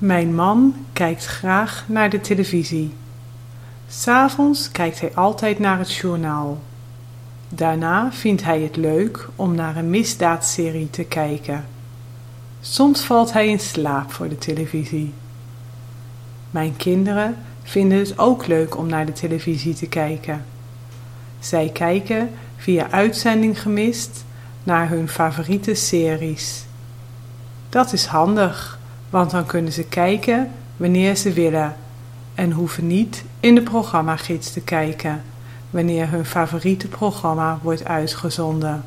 Mijn man kijkt graag naar de televisie. S'avonds kijkt hij altijd naar het journaal. Daarna vindt hij het leuk om naar een misdaadserie te kijken. Soms valt hij in slaap voor de televisie. Mijn kinderen vinden het ook leuk om naar de televisie te kijken. Zij kijken via uitzending gemist naar hun favoriete series. Dat is handig, want dan kunnen ze kijken wanneer ze willen en hoeven niet in de programmagids te kijken wanneer hun favoriete programma wordt uitgezonden.